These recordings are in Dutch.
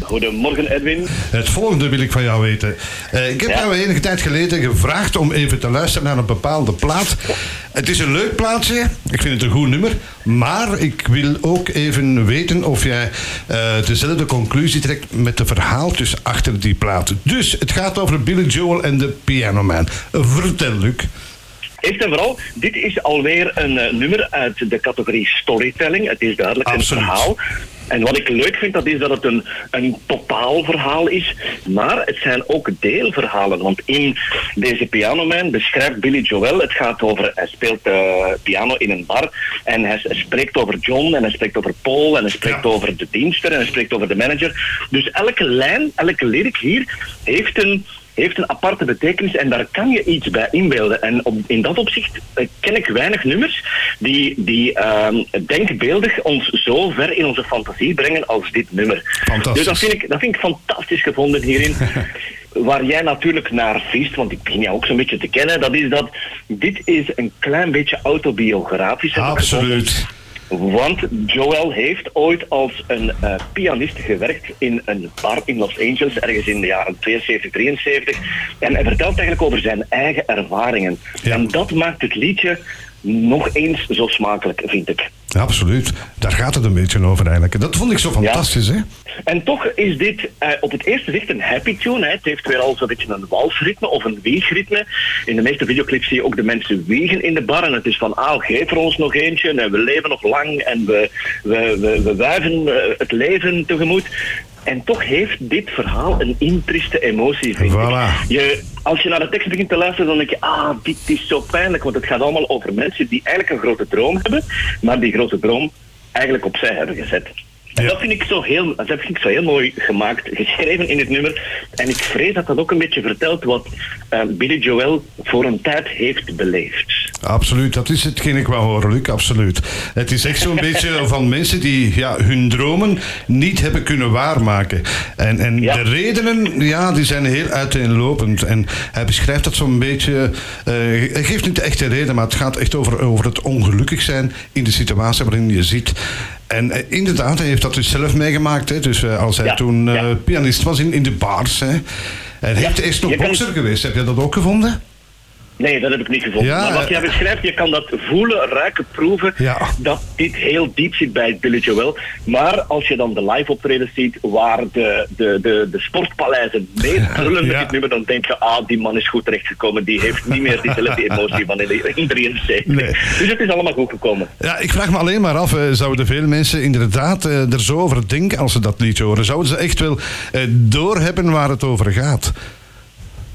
Goedemorgen Edwin. Het volgende wil ik van jou weten. Uh, ik heb jou enige tijd geleden gevraagd om even te luisteren naar een bepaalde plaat. Het is een leuk plaatje. Ik vind het een goed nummer. Maar ik wil ook even weten of jij uh, dezelfde conclusie trekt met de verhaaltjes achter die plaat. Dus het gaat over Billy Joel en de Piano Man. Vertel, Luc. Eerst en vooral, dit is alweer een uh, nummer uit de categorie storytelling. Het is duidelijk Absoluut. een verhaal. En wat ik leuk vind, dat is dat het een, een totaalverhaal is. Maar het zijn ook deelverhalen. Want in deze Pianoman beschrijft Billy Joel... Het gaat over... Hij speelt uh, piano in een bar. En hij, hij, spreekt over John. En hij spreekt over Paul. En hij spreekt ja. over de dienster. En hij spreekt over de manager. Dus elke lijn, elke lyric hier... heeft een heeft een aparte betekenis en daar kan je iets bij inbeelden. En op, in dat opzicht uh, ken ik weinig nummers die, die uh, denkbeeldig ons zo ver in onze fantasie brengen als dit nummer. Dus dat vind ik, dat vind ik fantastisch gevonden hierin. Waar jij natuurlijk naar viest, want ik begin jou ook zo'n beetje te kennen, dat is dat dit is een klein beetje autobiografisch. Absoluut. Want Joel heeft ooit als een uh, pianist gewerkt in een bar in Los Angeles, ergens in de jaren 72, 73. En hij vertelt eigenlijk over zijn eigen ervaringen. Ja. En dat maakt het liedje nog eens zo smakelijk, vind ik. Absoluut. Daar gaat het een beetje over eigenlijk. Dat vond ik zo fantastisch, ja. hè? En toch is dit uh, op het eerste zicht een happy tune. Hè. Het heeft weer al zo'n beetje een walsritme of een weegritme. In de meeste videoclips zie je ook de mensen wegen in de bar. En het is van, ah, geef er ons nog eentje. En we leven nog lang en we, we, we, we wuiven uh, het leven tegemoet. En toch heeft dit verhaal een intriste emotie, vind voilà. ik. Je, als je naar de tekst begint te luisteren, dan denk je, ah, dit is zo pijnlijk. Want het gaat allemaal over mensen die eigenlijk een grote droom hebben, maar die grote droom eigenlijk opzij hebben gezet. En ja. dat, vind ik zo heel, dat vind ik zo heel mooi gemaakt, geschreven in het nummer. En ik vrees dat dat ook een beetje vertelt wat uh, Billy Joel voor een tijd heeft beleefd. Absoluut, dat is hetgeen ik wou horen, Luc, absoluut. Het is echt zo'n beetje van mensen die ja, hun dromen niet hebben kunnen waarmaken. En, en ja. de redenen, ja, die zijn heel uiteenlopend. En hij beschrijft dat zo'n beetje... Uh, hij geeft niet de echte reden, maar het gaat echt over, over het ongelukkig zijn in de situatie waarin je zit. En uh, inderdaad, hij heeft dat dus zelf meegemaakt. Hè? Dus uh, als hij ja, toen pianist was in, in de bars. Hè? En heeft eerst nog bokser geweest. Heb je dat ook gevonden? Nee, dat heb ik niet gevonden. Ja, maar wat jij beschrijft, je kan dat voelen, ruiken, proeven. Ja. Dat dit heel diep zit bij Billy Joel. Maar als je dan de live optredens ziet waar de, de, de, de sportpaleizen mee brullen met dit nummer, dan denk je, ah, die man is goed terechtgekomen. Die heeft niet meer diezelfde emotie van in 73. Nee. Dus het is allemaal goed gekomen. Ja, ik vraag me alleen maar af, zouden veel mensen inderdaad uh, er zo over denken als ze dat liedje horen? Zouden ze echt wel doorhebben waar het over gaat?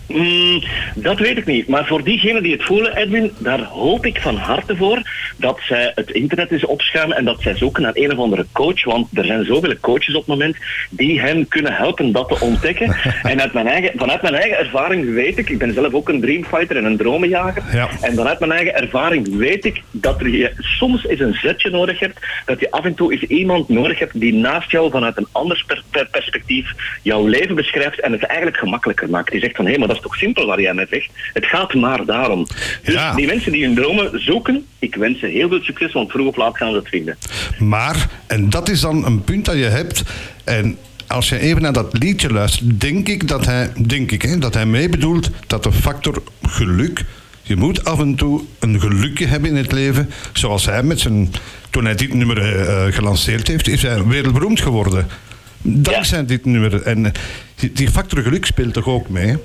Mm, dat weet ik niet. Maar voor diegenen die het voelen, Edwin, daar hoop ik van harte voor dat zij het internet eens opschuimen en dat zij zoeken naar een of andere coach. Want er zijn zoveel coaches op het moment die hen kunnen helpen dat te ontdekken. en uit mijn eigen, vanuit mijn eigen ervaring weet ik, ik ben zelf ook een dreamfighter en een dromenjager. Ja. En vanuit mijn eigen ervaring weet ik dat er je soms eens een zetje nodig hebt. Dat je af en toe eens iemand nodig hebt die naast jou vanuit een ander per per perspectief jouw leven beschrijft en het eigenlijk gemakkelijker maakt. Die zegt van hé, hey, maar dat is toch simpel waar jij mee zegt. Het gaat maar daarom. Dus Ja. die mensen die hun dromen zoeken, ik wens ze heel veel succes, want vroeg of laat gaan ze het vinden. Maar, en dat is dan een punt dat je hebt. En als je even naar dat liedje luistert, denk ik dat hij, denk ik, hè, dat hij meebedoelt dat de factor geluk. Je moet af en toe een gelukje hebben in het leven. Zoals hij met zijn. Toen hij dit nummer uh, gelanceerd heeft, is hij wereldberoemd geworden. Dankzij ja. dit nummer. En die, die factor geluk speelt toch ook mee? Hè?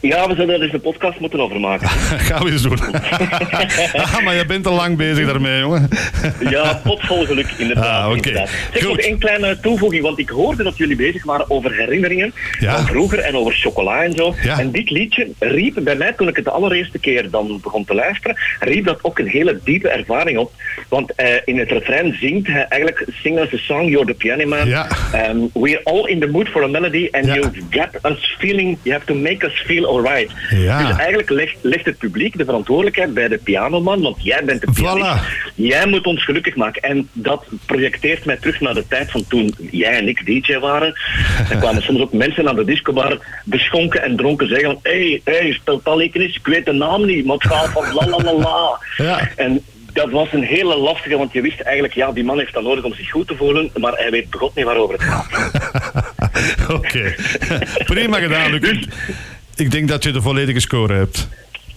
Ja, we zullen er eens een podcast moeten over maken. Gaan we eens doen. ah, maar je bent al lang bezig daarmee, jongen. ja, potvol geluk, inderdaad. Ah, okay. inderdaad. Zeg, nog één kleine toevoeging, want ik hoorde dat jullie bezig waren over herinneringen ja. van vroeger en over chocola en zo. Ja. En dit liedje riep bij mij, toen ik het de allereerste keer dan begon te luisteren, riep dat ook een hele diepe ervaring op. Want uh, in het refrein zingt hij eigenlijk Sing us a song, you're the piano man. Ja. Um, we're all in the mood for a melody and you've got us feeling, you have to make us feel alright. Ja. Dus eigenlijk legt, legt, het publiek de verantwoordelijkheid bij de pianoman, want jij bent de pianist. Voilà. Jij moet ons gelukkig maken. En dat projecteert mij terug naar de tijd van toen jij en ik DJ waren. Er kwamen soms ook mensen aan de discobar beschonken en dronken zeggen van hé, hey, hey, spel Talikinis, ik weet de naam niet, maar het gaat van la la la la. Ja. En dat was een hele lastige, want je wist eigenlijk, ja, die man heeft dat nodig om zich goed te voelen, maar hij weet begot niet waarover het gaat. Oké. Prima gedaan, Luc. Ik- Ik denk dat je de volledige score hebt.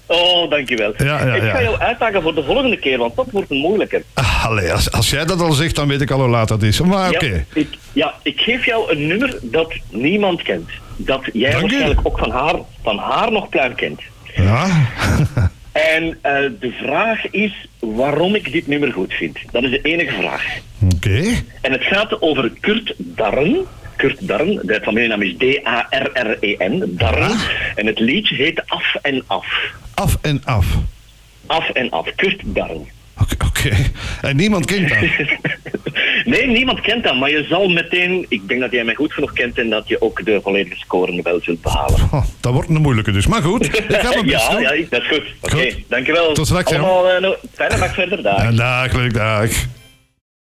Oh, dankjewel. Ja, ja, ik ja. ga jou uitdagen voor de volgende keer, want dat wordt een moeilijker. Ah, allee, als, als jij dat al zegt, dan weet ik al hoe laat dat is. Maar oké. Ja, ik, ja, ik geef jou een nummer dat niemand kent. Dat jij Dank waarschijnlijk ook van haar, van haar nog pluim kent. Ja. En eh, de vraag is waarom ik dit nummer goed vind. Dat is de enige vraag. Oké. En het gaat over Kurt Darren. Kurt Darren, de familienaam is D-A-R-R-E-N, Darren. Ah. En het liedje heet Af en Af. Af en af. Af en Af, Kurt Darren. Oké. En niemand kent dat. nee, niemand kent dat, maar je zal meteen... Ik denk dat jij mij goed genoeg kent en dat je ook de volledige score wel zult behalen. Oh, dat wordt een moeilijke dus. Maar goed, ik ga mijn best ja, doen. ja, dat is goed. Oké, dankjewel. Tot straks. Allemaal, eh, nog- fijne dag verder, dag. En dag, leuk dag.